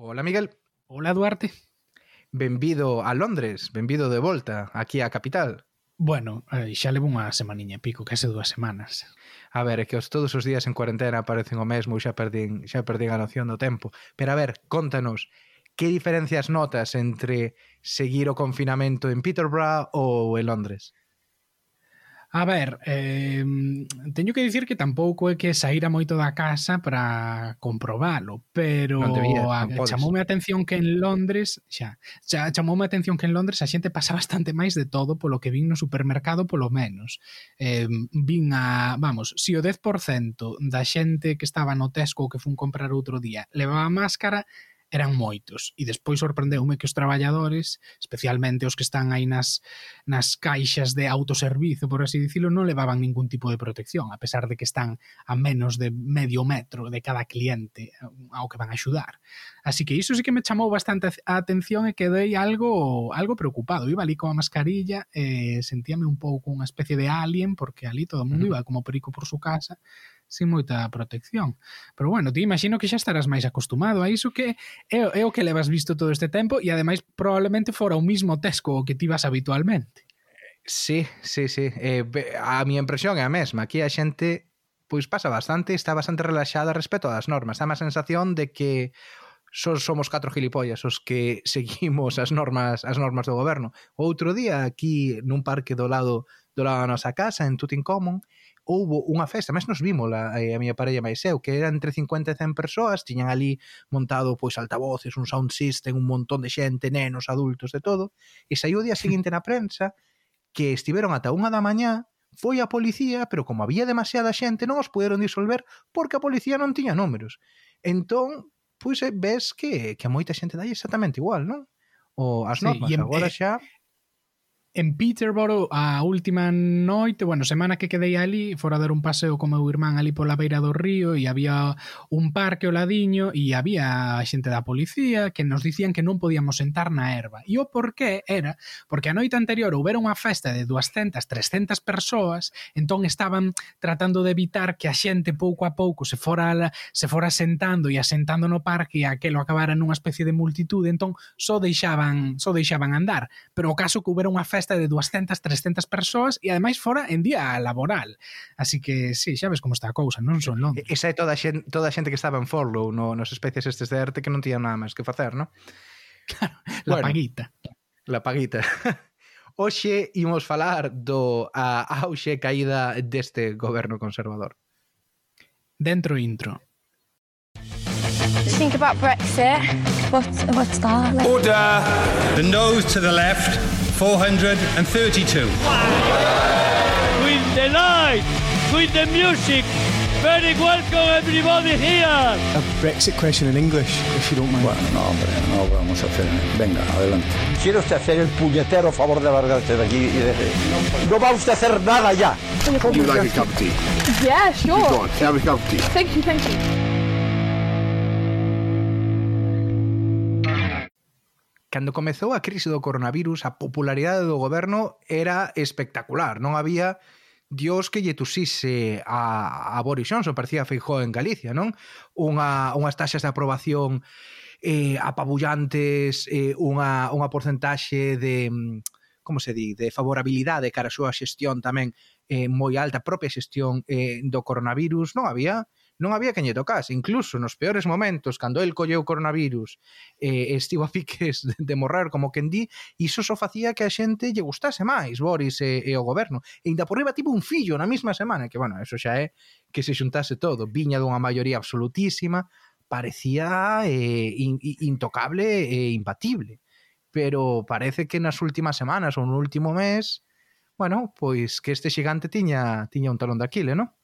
Hola Miguel. Hola Duarte. Benvido a Londres, benvido de volta, aquí á capital. Bueno, eh, xa levo unha semaniña e pico, case dúas semanas. A ver, é que os todos os días en cuarentena aparecen o mesmo e xa perdín, xa perdín a noción do tempo. Pero a ver, contanos, que diferencias notas entre seguir o confinamento en Peterborough ou en Londres? A ver, eh, teño que dicir que tampouco é que saíra moito da casa para comprobalo, pero a, chamoume a atención que en Londres, xa, xa chamoume a atención que en Londres a xente pasa bastante máis de todo polo que vin no supermercado polo menos. Eh, vin a, vamos, si o 10% da xente que estaba no Tesco que fun comprar outro día levaba máscara, eran moitos e despois sorprendeume que os traballadores, especialmente os que están aí nas, nas caixas de autoservizo, por así dicilo, non levaban ningún tipo de protección, a pesar de que están a menos de medio metro de cada cliente eh, ao que van a axudar. Así que iso sí que me chamou bastante a atención e quedei algo algo preocupado. Iba ali con a mascarilla e sentíame un pouco unha especie de alien porque ali todo o mundo iba como perico por su casa sin moita protección. Pero bueno, ti imagino que xa estarás máis acostumado a iso que é, é o que levas visto todo este tempo e ademais probablemente fora o mismo Tesco o que ti vas habitualmente. Sí, sí, sí. Eh, a mi impresión é a mesma. Aquí a xente pois pasa bastante, está bastante relaxada respecto ás normas. Dá má sensación de que só somos catro gilipollas os que seguimos as normas as normas do goberno. Outro día aquí nun parque do lado do lado da nosa casa en Tutincomon houbo unha festa, mas nos vimos a, eh, a miña parella máis eu, que era entre 50 e 100 persoas, tiñan ali montado pois altavoces, un sound system, un montón de xente, nenos, adultos, de todo, e saiu o día seguinte na prensa que estiveron ata unha da mañá foi a policía, pero como había demasiada xente non os puderon disolver porque a policía non tiña números. Entón, pois eh, ves que, que a moita xente dai exactamente igual, non? O, as normas, sí, agora eh, xa en Peterborough a última noite, bueno, semana que quedei ali, fora dar un paseo co meu irmán ali pola beira do río e había un parque ao ladiño e había xente da policía que nos dicían que non podíamos sentar na erva. E o porqué era porque a noite anterior houbera unha festa de 200, 300 persoas, entón estaban tratando de evitar que a xente pouco a pouco se fora se fora sentando e asentando no parque e aquelo acabara nunha especie de multitude, entón só deixaban só deixaban andar, pero o caso que houbera unha festa festa de 200, 300 persoas e ademais fora en día laboral. Así que, sí, xa ves como está a cousa, non son non. Esa é toda a xente, toda a xente que estaba en Forlow, no, nos especies estes de arte que non tiñan nada máis que facer, non? Claro, la bueno, paguita. La paguita. Oxe, imos falar do a auxe caída deste goberno conservador. Dentro intro. Think about Brexit. What, what's that? Like? Order! The nose to the left, 432. With the light, with the music, very welcome everybody here. A Brexit question in English, if you don't mind. Bueno, no, hombre, no vamos a hacer. Venga, adelante. ¿Quiere usted hacer el puñetero favor de largarse de aquí y de... No va usted a hacer nada ya. Would you like a cup of tea? Yeah, sure. Go on, have a cup of tea. Thank you, thank you. Cando comezou a crise do coronavirus, a popularidade do goberno era espectacular. Non había Dios que lle tusise a, a Boris Johnson, parecía Feijó en Galicia, non? Unha, unhas taxas de aprobación eh, apabullantes, eh, unha, unha porcentaxe de como se di, de favorabilidade cara a súa xestión tamén eh, moi alta, propia xestión eh, do coronavirus, non había non había quen lle tocase, incluso nos peores momentos, cando el colleu coronavirus e eh, estivo a piques de, de morrer como quen di, iso só facía que a xente lle gustase máis Boris e, e o goberno. E ainda por riba tipo un fillo na mesma semana, que bueno, eso xa é que se xuntase todo, viña dunha maioría absolutísima, parecía eh, in, intocable e impatible. Pero parece que nas últimas semanas ou no último mes, bueno, pois que este xigante tiña tiña un talón de Aquile, non?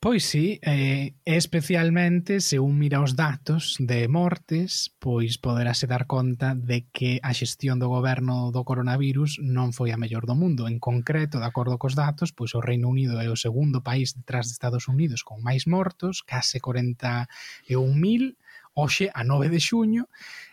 Pois sí, eh, especialmente se un mira os datos de mortes, pois poderase dar conta de que a xestión do goberno do coronavirus non foi a mellor do mundo. En concreto, de acordo cos datos, pois o Reino Unido é o segundo país detrás de Estados Unidos con máis mortos, case 41.000, hoxe a 9 de xuño,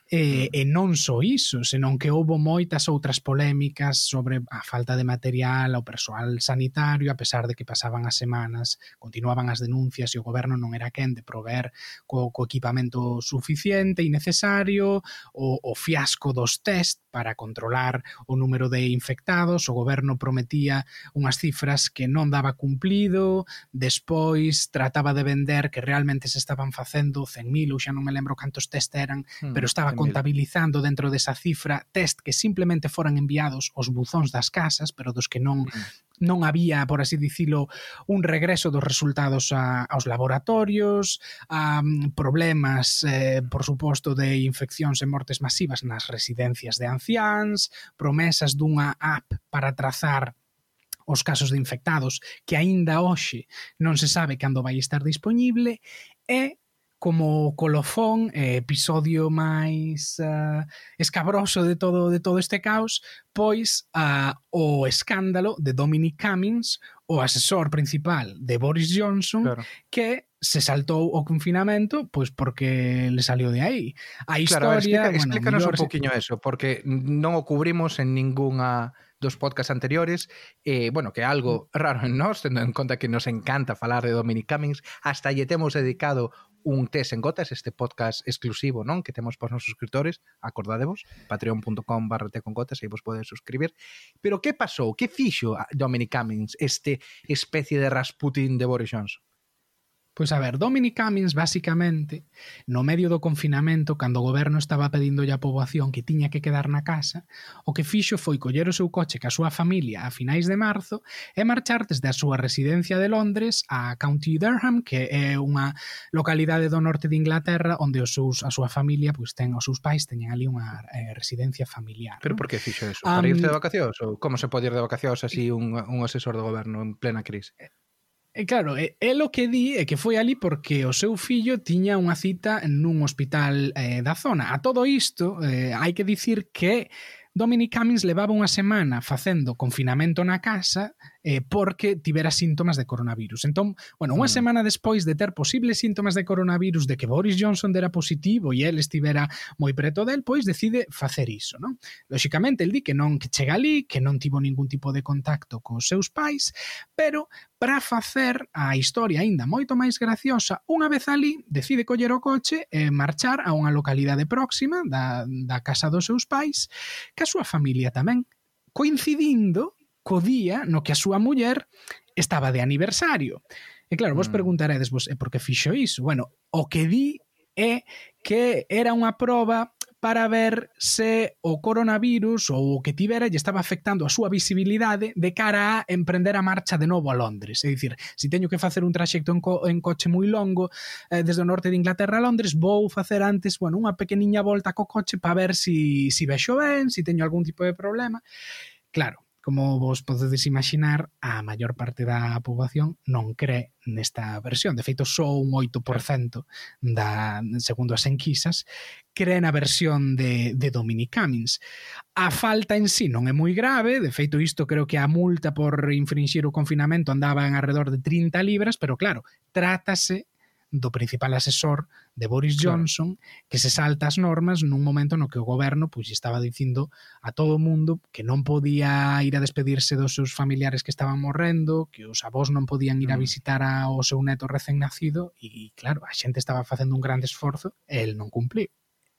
E, e non só iso, senón que houbo moitas outras polémicas sobre a falta de material ao persoal sanitario, a pesar de que pasaban as semanas, continuaban as denuncias e o goberno non era quen de prover co, co equipamento suficiente e necesario, o, o fiasco dos test para controlar o número de infectados, o goberno prometía unhas cifras que non daba cumplido, despois trataba de vender que realmente se estaban facendo 100.000 ou xa non me lembro cantos test eran, hmm. pero estaba contabilizando dentro desa cifra test que simplemente foran enviados aos buzóns das casas, pero dos que non mm. non había, por así dicilo, un regreso dos resultados a, aos laboratorios, a mm, problemas, eh, por suposto, de infeccións e mortes masivas nas residencias de anciáns, promesas dunha app para trazar os casos de infectados que aínda hoxe non se sabe cando vai estar disponible e como colofón eh, episodio máis uh, escabroso de todo de todo este caos, pois uh, o escándalo de Dominic Cummings, o asesor principal de Boris Johnson, claro. que se saltou o confinamento pois porque le salió de aí. A historia, claro, explica, bueno, explícanos mellor, un poquinho eso, porque non o cubrimos en ningunha dos podcasts anteriores, eh, bueno, que é algo mm. raro en nós, tendo en conta que nos encanta falar de Dominic Cummings, hasta lle temos dedicado un test en gotas, este podcast exclusivo non que temos para os nosos suscriptores, acordadevos, patreon.com barra te con gotas, aí vos podedes suscribir. Pero que pasou? Que fixo ah, Dominic Cummings este especie de Rasputin de Boris Johnson? Pois a ver, Dominic Cummings, basicamente, no medio do confinamento, cando o goberno estaba pedindo á poboación que tiña que quedar na casa, o que fixo foi coller o seu coche ca súa familia a finais de marzo e marchar desde a súa residencia de Londres a County Durham, que é unha localidade do norte de Inglaterra onde os seus, a súa familia, pois ten os seus pais teñen ali unha eh, residencia familiar. Pero por que fixo eso? Para um, irse de vacacións? Ou como se pode ir de vacacións así un, un asesor do goberno en plena crise? E claro, eh, eh, e, e o que di é que foi ali porque o seu fillo tiña unha cita nun hospital eh, da zona. A todo isto, eh, hai que dicir que Dominic Cummings levaba unha semana facendo confinamento na casa eh, porque tivera síntomas de coronavirus. Entón, bueno, unha mm. semana despois de ter posibles síntomas de coronavirus, de que Boris Johnson dera positivo e el estivera moi preto del, pois decide facer iso, non? Lóxicamente, el di que non que chega ali, que non tivo ningún tipo de contacto cos seus pais, pero para facer a historia aínda moito máis graciosa, unha vez ali decide coller o coche e marchar a unha localidade próxima da, da casa dos seus pais, que a súa familia tamén, coincidindo co día no que a súa muller estaba de aniversario. E claro, vos mm. preguntaredes vos, e por que fixo iso? Bueno, o que di é que era unha proba para ver se o coronavirus ou o que tivera lle estaba afectando a súa visibilidade de cara a emprender a marcha de novo a Londres. É dicir, se teño que facer un traxecto en, co en coche moi longo eh, desde o norte de Inglaterra a Londres, vou facer antes bueno, unha pequeniña volta co coche para ver se si, si vexo ben, se si teño algún tipo de problema. Claro, Como vos podedes imaginar, a maior parte da poboación non cree nesta versión. De feito, só un 8% da, segundo as enquisas, cree na versión de, de Dominic Cummings. A falta en sí non é moi grave, de feito isto creo que a multa por infringir o confinamento andaba en alrededor de 30 libras, pero claro, trátase do principal asesor de Boris Johnson que se salta as normas nun momento no que o goberno pois estaba dicindo a todo o mundo que non podía ir a despedirse dos seus familiares que estaban morrendo, que os avós non podían ir a mm. visitar ao seu neto recén nacido e claro, a xente estaba facendo un grande esforzo e el non cumpliu.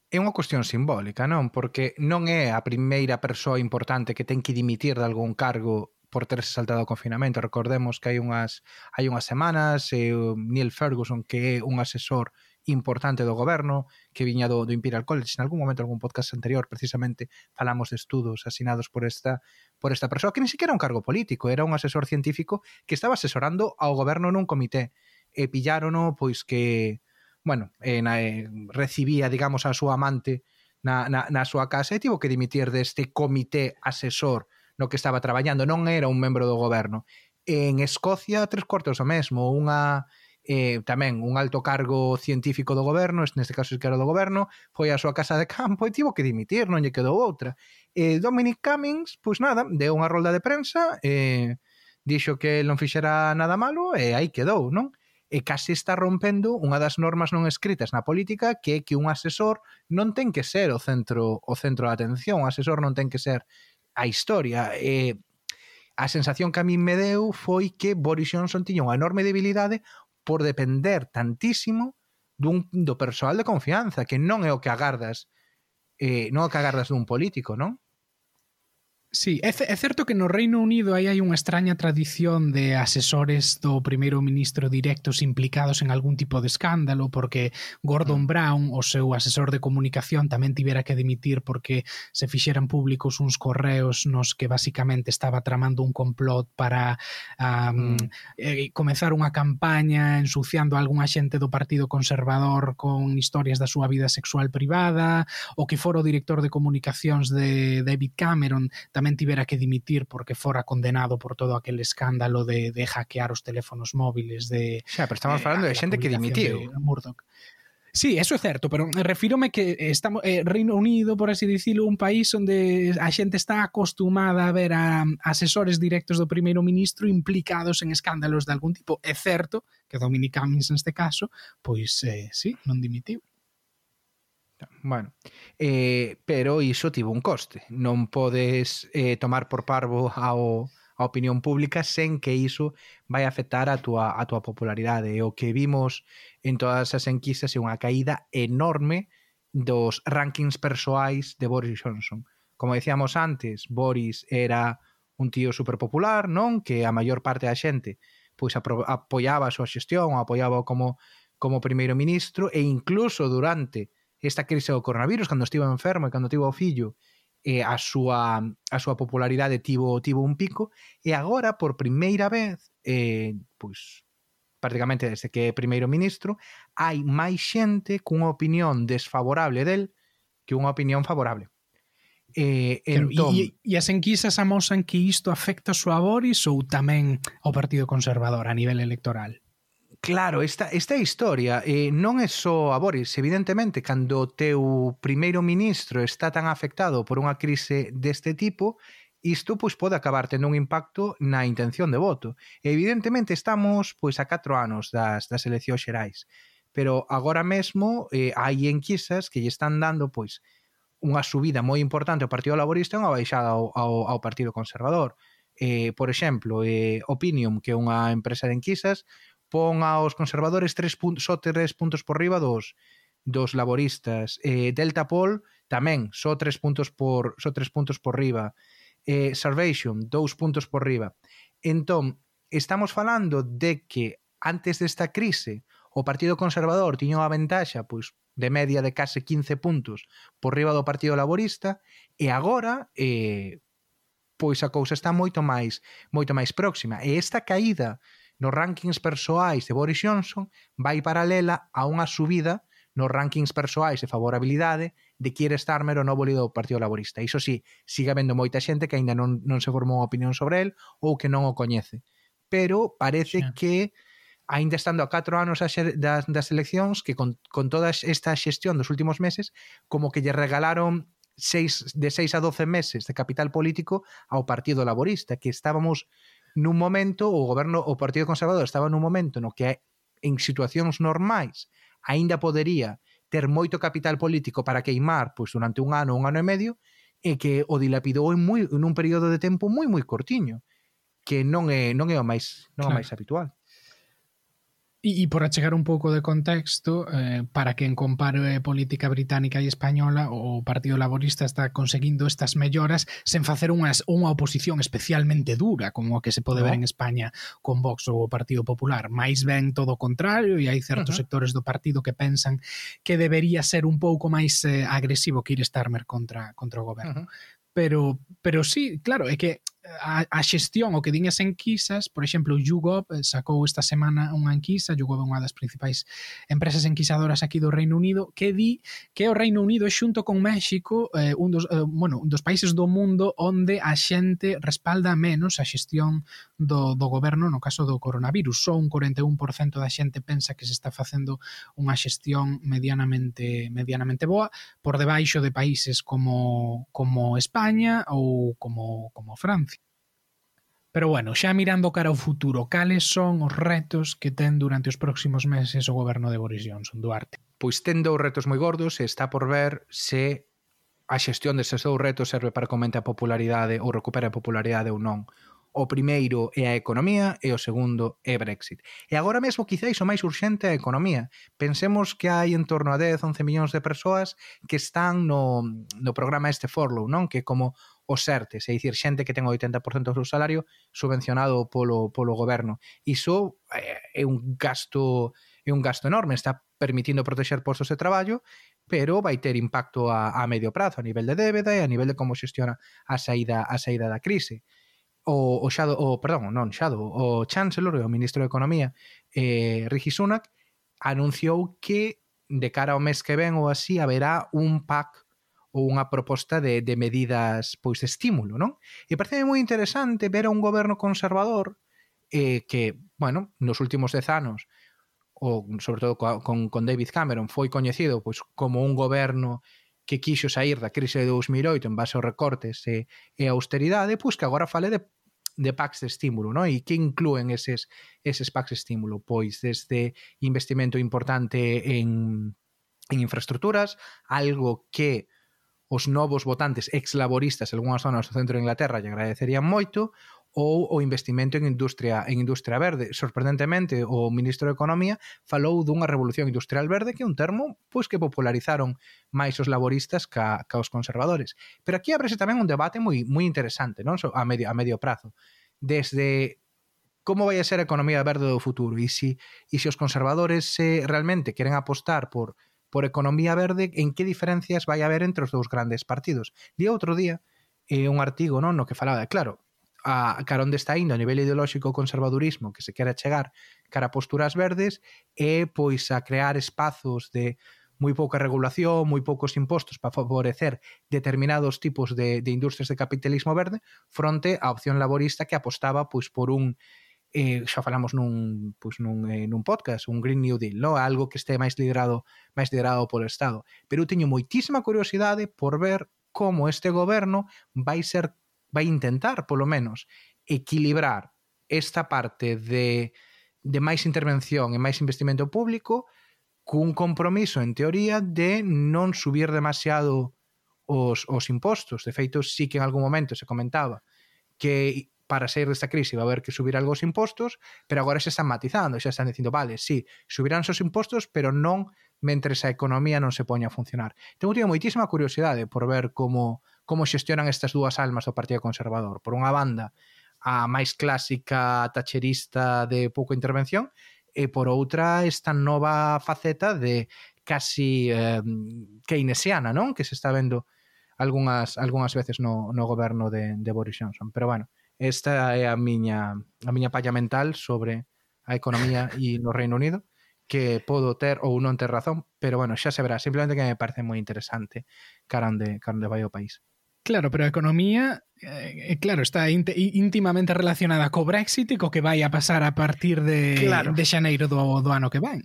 É unha cuestión simbólica, non? Porque non é a primeira persoa importante que ten que dimitir de algún cargo por terse saltado o confinamento. Recordemos que hai unhas hai unhas semanas eh, Neil Ferguson, que é un asesor importante do goberno, que viña do, do Imperial College. En algún momento, algún podcast anterior, precisamente, falamos de estudos asinados por esta por esta persoa, que ni siquiera era un cargo político, era un asesor científico que estaba asesorando ao goberno nun comité. E pillárono, pois que, bueno, eh, na, eh, recibía, digamos, a súa amante na, na, na súa casa e tivo que dimitir deste comité asesor no que estaba traballando, non era un membro do goberno. En Escocia, tres cuartos o mesmo, unha eh, tamén un alto cargo científico do goberno, neste caso que era do goberno, foi á súa casa de campo e tivo que dimitir, non lle quedou outra. Eh, Dominic Cummings, pois nada, deu unha rolda de prensa, eh, dixo que non fixera nada malo e aí quedou, non? E case está rompendo unha das normas non escritas na política que é que un asesor non ten que ser o centro o centro de atención, un asesor non ten que ser a historia. E a sensación que a min me deu foi que Boris Johnson tiña unha enorme debilidade por depender tantísimo dun, do persoal de confianza, que non é o que agardas eh, non é o que agardas dun político, non? Sí, é, é certo que no Reino Unido aí hai unha extraña tradición de asesores do primeiro ministro directos implicados en algún tipo de escándalo porque Gordon mm. Brown, o seu asesor de comunicación, tamén tivera que dimitir porque se fixeran públicos uns correos nos que basicamente estaba tramando un complot para um, mm. eh, comenzar unha campaña ensuciando a algún axente do Partido Conservador con historias da súa vida sexual privada, o que fora o director de comunicacións de David Cameron tamén tamén tivera que dimitir porque fora condenado por todo aquel escándalo de, de hackear os teléfonos móviles de... Xa, pero estamos eh, falando de, de xente que dimitiu. De Murdoch. Sí, eso é certo, pero refírome que estamos eh, Reino Unido, por así dicilo, un país onde a xente está acostumada a ver a asesores directos do primeiro ministro implicados en escándalos de algún tipo. É certo que Dominic Cummings neste caso, pois eh, sí, non dimitiu. Bueno, eh, pero iso tivo un coste. Non podes eh, tomar por parvo ao, a opinión pública sen que iso vai afectar a túa, a túa popularidade. E o que vimos en todas as enquisas é unha caída enorme dos rankings persoais de Boris Johnson. Como decíamos antes, Boris era un tío superpopular, non? Que a maior parte da xente pois apoiaba a súa xestión, apoiaba como como primeiro ministro e incluso durante esta crise do coronavirus, cando estivo enfermo e cando tivo o fillo, eh, a súa a súa popularidade tivo tivo un pico e agora por primeira vez eh, pois prácticamente desde que é primeiro ministro hai máis xente cunha opinión desfavorable del que unha opinión favorable. Eh, entón... e, e as enquisas amosan que isto afecta a súa Boris ou tamén ao Partido Conservador a nivel electoral? Claro, esta, esta historia eh, non é só a Boris. Evidentemente, cando o teu primeiro ministro está tan afectado por unha crise deste tipo, isto pois, pode acabar tendo un impacto na intención de voto. E, evidentemente, estamos pois a 4 anos das, das eleccións xerais. Pero agora mesmo eh, hai enquisas que lle están dando pois unha subida moi importante ao Partido Laborista e unha baixada ao, ao, ao Partido Conservador eh, por exemplo, eh, Opinium, que é unha empresa de enquisas, pon aos conservadores tres puntos, só tres puntos por riba dos dos laboristas. Eh, Delta Pol tamén só tres puntos por só tres puntos por riba. Eh, Salvation, dous puntos por riba. Entón, estamos falando de que antes desta crise o Partido Conservador tiña unha ventaxa pois de media de case 15 puntos por riba do Partido Laborista e agora eh, pois a cousa está moito máis moito máis próxima e esta caída nos rankings persoais de Boris Johnson vai paralela a unha subida nos rankings persoais de favorabilidade de quiere estar mero novo líder do Partido Laborista. Iso sí, sigue habendo moita xente que aínda non, non se formou unha opinión sobre el ou que non o coñece. Pero parece sí. que aínda estando a 4 anos das, das eleccións, que con, con toda esta xestión dos últimos meses, como que lle regalaron seis, de 6 a 12 meses de capital político ao Partido Laborista, que estábamos nun momento o goberno o Partido Conservador estaba nun momento no que en situacións normais aínda podería ter moito capital político para queimar pois durante un ano, un ano e medio, e que o dilapidou en moi en un período de tempo moi moi cortiño, que non é non é o máis non claro. o máis habitual. E, e por achegar un pouco de contexto, eh, para quen compare política británica e española, o Partido Laborista está conseguindo estas melloras sen facer unhas, unha oposición especialmente dura, como a que se pode ver en España con Vox ou o Partido Popular. Mais ben todo o contrario, e hai certos uh -huh. sectores do partido que pensan que debería ser un pouco máis eh, agresivo que ir Starmer contra, contra o goberno. Uh -huh pero pero sí, claro, é que a, a xestión o que din as enquisas, por exemplo, o YouGov eh, sacou esta semana unha enquisa, YouGov é unha das principais empresas enquisadoras aquí do Reino Unido, que di que o Reino Unido é xunto con México eh, un, dos, eh, bueno, un dos países do mundo onde a xente respalda menos a xestión do, do goberno no caso do coronavirus. Só un 41% da xente pensa que se está facendo unha xestión medianamente medianamente boa por debaixo de países como como España España ou como, como Francia. Pero bueno, xa mirando cara ao futuro, cales son os retos que ten durante os próximos meses o goberno de Boris Johnson, Duarte? Pois ten dous retos moi gordos e está por ver se a xestión deses dous retos serve para que aumente a popularidade ou recupere a popularidade ou non O primeiro é a economía e o segundo é Brexit. E agora mesmo quizáis o máis urxente é a economía. Pensemos que hai en torno a 10, 11 millóns de persoas que están no, no programa este Forlow, non? Que como os ERTES, é dicir, xente que ten o 80% do seu salario subvencionado polo, polo goberno. Iso eh, é un gasto é un gasto enorme, está permitindo protexer postos de traballo, pero vai ter impacto a, a medio prazo, a nivel de débeda e a nivel de como xestiona a saída a saída da crise o, o Xado, o, perdón, non Xado, o Chancellor o Ministro de Economía eh, Rishi Sunak anunciou que de cara ao mes que ven ou así haberá un pack ou unha proposta de, de medidas pois de estímulo, non? E parece moi interesante ver a un goberno conservador eh, que, bueno, nos últimos dez anos ou sobre todo con, con David Cameron foi coñecido pois como un goberno que quixo sair da crise de 2008 en base aos recortes e, e austeridade, pois que agora fale de de packs de estímulo, ¿no? E que incluen eses, eses packs de estímulo? Pois desde investimento importante en, en infraestructuras, algo que os novos votantes ex laboristas en algunhas zonas do centro de Inglaterra lle agradecerían moito, ou o investimento en industria en industria verde. Sorprendentemente, o ministro de Economía falou dunha revolución industrial verde que é un termo pois que popularizaron máis os laboristas ca, ca os conservadores. Pero aquí abrese tamén un debate moi moi interesante, non? So, a medio a medio prazo. Desde como vai a ser a economía verde do futuro e se si, e se os conservadores se realmente queren apostar por por economía verde, en que diferencias vai haber entre os dous grandes partidos. Di outro día eh, un artigo non no que falaba, claro, a cara onde está indo a nivel ideolóxico o conservadurismo que se quere chegar cara a posturas verdes é pois a crear espazos de moi pouca regulación, moi poucos impostos para favorecer determinados tipos de, de industrias de capitalismo verde fronte á opción laborista que apostaba pois por un eh, xa falamos nun, pois nun, eh, nun podcast, un Green New Deal, no? algo que este máis liderado máis liderado polo Estado. Pero eu teño moitísima curiosidade por ver como este goberno vai ser vai intentar, polo menos, equilibrar esta parte de, de máis intervención e máis investimento público cun compromiso, en teoría, de non subir demasiado os, os impostos. De feito, sí que en algún momento se comentaba que para sair desta crise va a haber que subir algo os impostos, pero agora se están matizando, xa están dicindo, vale, sí, subirán os impostos, pero non mentre a economía non se poña a funcionar. Tengo tido moitísima curiosidade por ver como como xestionan estas dúas almas do Partido Conservador. Por unha banda, a máis clásica tacherista de pouca intervención, e por outra esta nova faceta de casi eh, keynesiana, non? Que se está vendo algunhas algunhas veces no, no goberno de, de Boris Johnson. Pero bueno, esta é a miña a miña palla mental sobre a economía e no Reino Unido que podo ter ou non ter razón, pero bueno, xa se verá, simplemente que me parece moi interesante cara onde, cara onde vai o país. Claro, pero a economía, eh, eh claro, está íntimamente relacionada co Brexit e co que vai a pasar a partir de, claro. de xaneiro do, do ano que vai.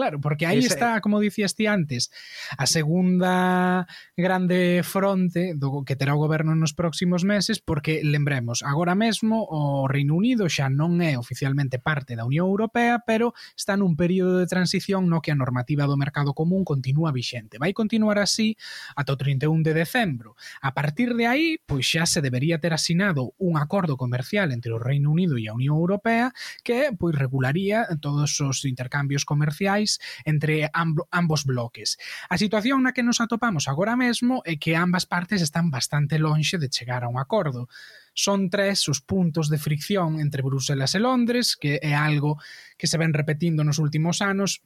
Claro, porque aí está, como dicías ti antes, a segunda grande fronte do que terá o goberno nos próximos meses, porque lembremos, agora mesmo o Reino Unido xa non é oficialmente parte da Unión Europea, pero está nun período de transición no que a normativa do mercado común continúa vixente. Vai continuar así ata o 31 de decembro. A partir de aí, pois xa se debería ter asinado un acordo comercial entre o Reino Unido e a Unión Europea que pois regularía todos os intercambios comerciais sociais entre amb, ambos bloques. A situación na que nos atopamos agora mesmo é que ambas partes están bastante lonxe de chegar a un acordo son tres os puntos de fricción entre Bruselas e Londres, que é algo que se ven repetindo nos últimos anos,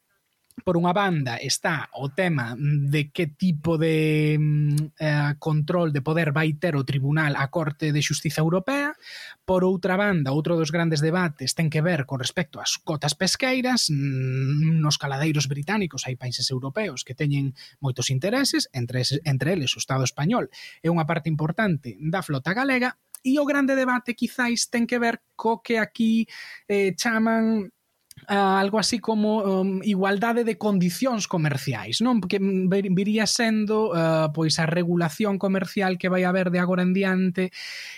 por unha banda está o tema de que tipo de mm, eh, control de poder vai ter o tribunal a Corte de Xustiza Europea, por outra banda, outro dos grandes debates ten que ver con respecto ás cotas pesqueiras, mm, nos caladeiros británicos hai países europeos que teñen moitos intereses, entre, entre eles o Estado español. É unha parte importante da flota galega, e o grande debate quizáis ten que ver co que aquí eh, chaman uh, algo así como um, igualdade de condicións comerciais, non? Porque viría sendo uh, pois a regulación comercial que vai haber de agora en diante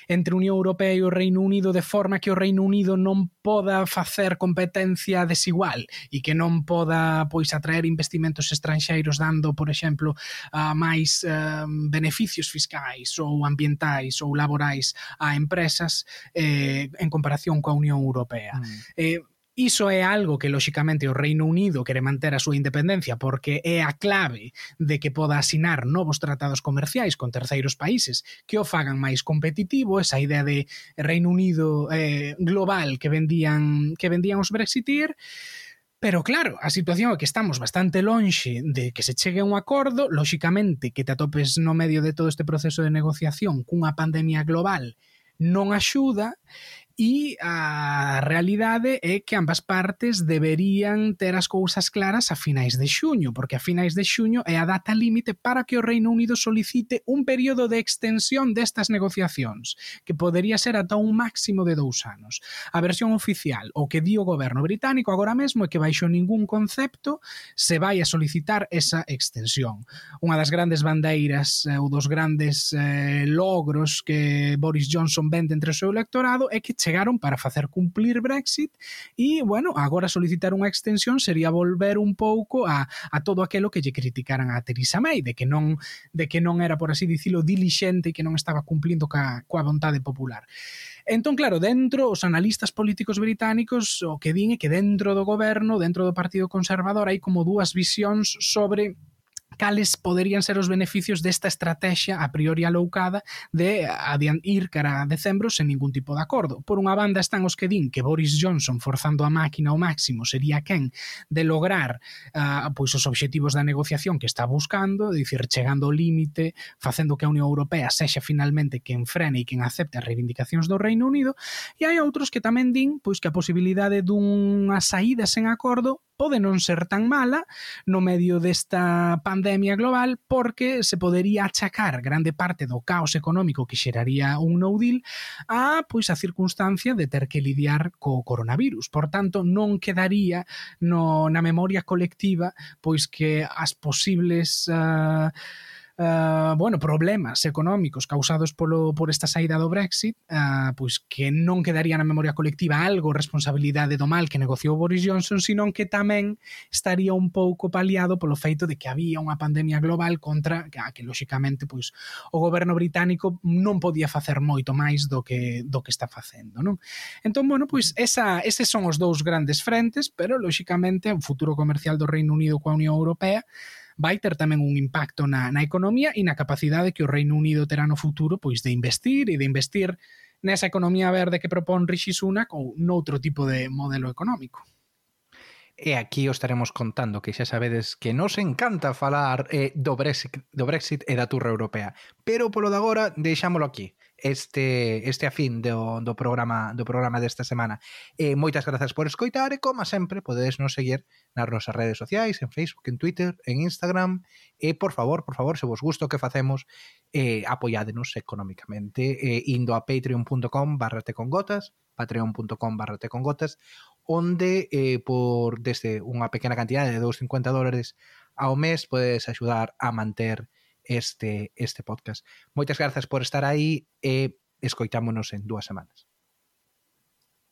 entre Unión Europea e o Reino Unido de forma que o Reino Unido non poda facer competencia desigual e que non poda pois atraer investimentos estranxeiros dando, por exemplo, uh, máis uh, beneficios fiscais ou ambientais ou laborais a empresas eh, en comparación coa Unión Europea. Mm. Eh, Iso é algo que, lóxicamente, o Reino Unido quere manter a súa independencia porque é a clave de que poda asinar novos tratados comerciais con terceiros países que o fagan máis competitivo, esa idea de Reino Unido eh, global que vendían, que vendían os Brexiteer, Pero claro, a situación é que estamos bastante lonxe de que se chegue a un acordo, lóxicamente que te atopes no medio de todo este proceso de negociación cunha pandemia global non axuda e a realidade é que ambas partes deberían ter as cousas claras a finais de xuño, porque a finais de xuño é a data límite para que o Reino Unido solicite un período de extensión destas negociacións, que podería ser ata un máximo de dous anos. A versión oficial, o que di o goberno británico agora mesmo é que baixo ningún concepto se vai a solicitar esa extensión. Unha das grandes bandeiras eh, ou dos grandes eh, logros que Boris Johnson vende entre o seu electorado é que chegaron para facer cumplir Brexit e, bueno, agora solicitar unha extensión sería volver un pouco a, a todo aquilo que lle criticaran a Theresa May, de que non de que non era, por así dicilo, dilixente e que non estaba cumplindo ca, coa vontade popular. Entón, claro, dentro os analistas políticos británicos o que din é que dentro do goberno, dentro do Partido Conservador, hai como dúas visións sobre cales poderían ser os beneficios desta estrategia a priori aloucada de ir cara a decembro sen ningún tipo de acordo. Por unha banda están os que din que Boris Johnson forzando a máquina ao máximo sería quen de lograr uh, pois os obxectivos da negociación que está buscando, dicir, chegando ao límite, facendo que a Unión Europea sexa finalmente quen frene e quen acepte as reivindicacións do Reino Unido, e hai outros que tamén din pois que a posibilidade dunha saída sen acordo pode non ser tan mala no medio desta pandemia pandemia global porque se podería achacar grande parte do caos económico que xeraría un no deal a pois a circunstancia de ter que lidiar co coronavirus. Por tanto, non quedaría no, na memoria colectiva pois que as posibles uh, uh, bueno, problemas económicos causados polo, por esta saída do Brexit, uh, pois que non quedaría na memoria colectiva algo responsabilidade do mal que negociou Boris Johnson, senón que tamén estaría un pouco paliado polo feito de que había unha pandemia global contra que, que lóxicamente pois o goberno británico non podía facer moito máis do que do que está facendo, non? Entón, bueno, pois esa eses son os dous grandes frentes, pero lóxicamente o futuro comercial do Reino Unido coa Unión Europea vai ter tamén un impacto na, na economía e na capacidade que o Reino Unido terá no futuro pois de investir e de investir nesa economía verde que propón Rishi Sunak ou noutro tipo de modelo económico. E aquí os estaremos contando que xa sabedes que nos encanta falar eh, do, Brexit, do Brexit e da turra europea. Pero polo de agora deixámolo aquí. Este, este a fin do, do programa do programa desta semana. Eh, moitas grazas por escoitar e, como sempre, podedes nos seguir nas nosas redes sociais, en Facebook, en Twitter, en Instagram. E, por favor, por favor, se vos gusta o que facemos, eh, apoiádenos económicamente eh, indo a patreon.com barra tecongotas patreon.com barra tecongotas onde eh, por desde unha pequena cantidade de 2,50 dólares ao mes podes axudar a manter este este podcast. Moitas grazas por estar aí e escoitámonos en dúas semanas.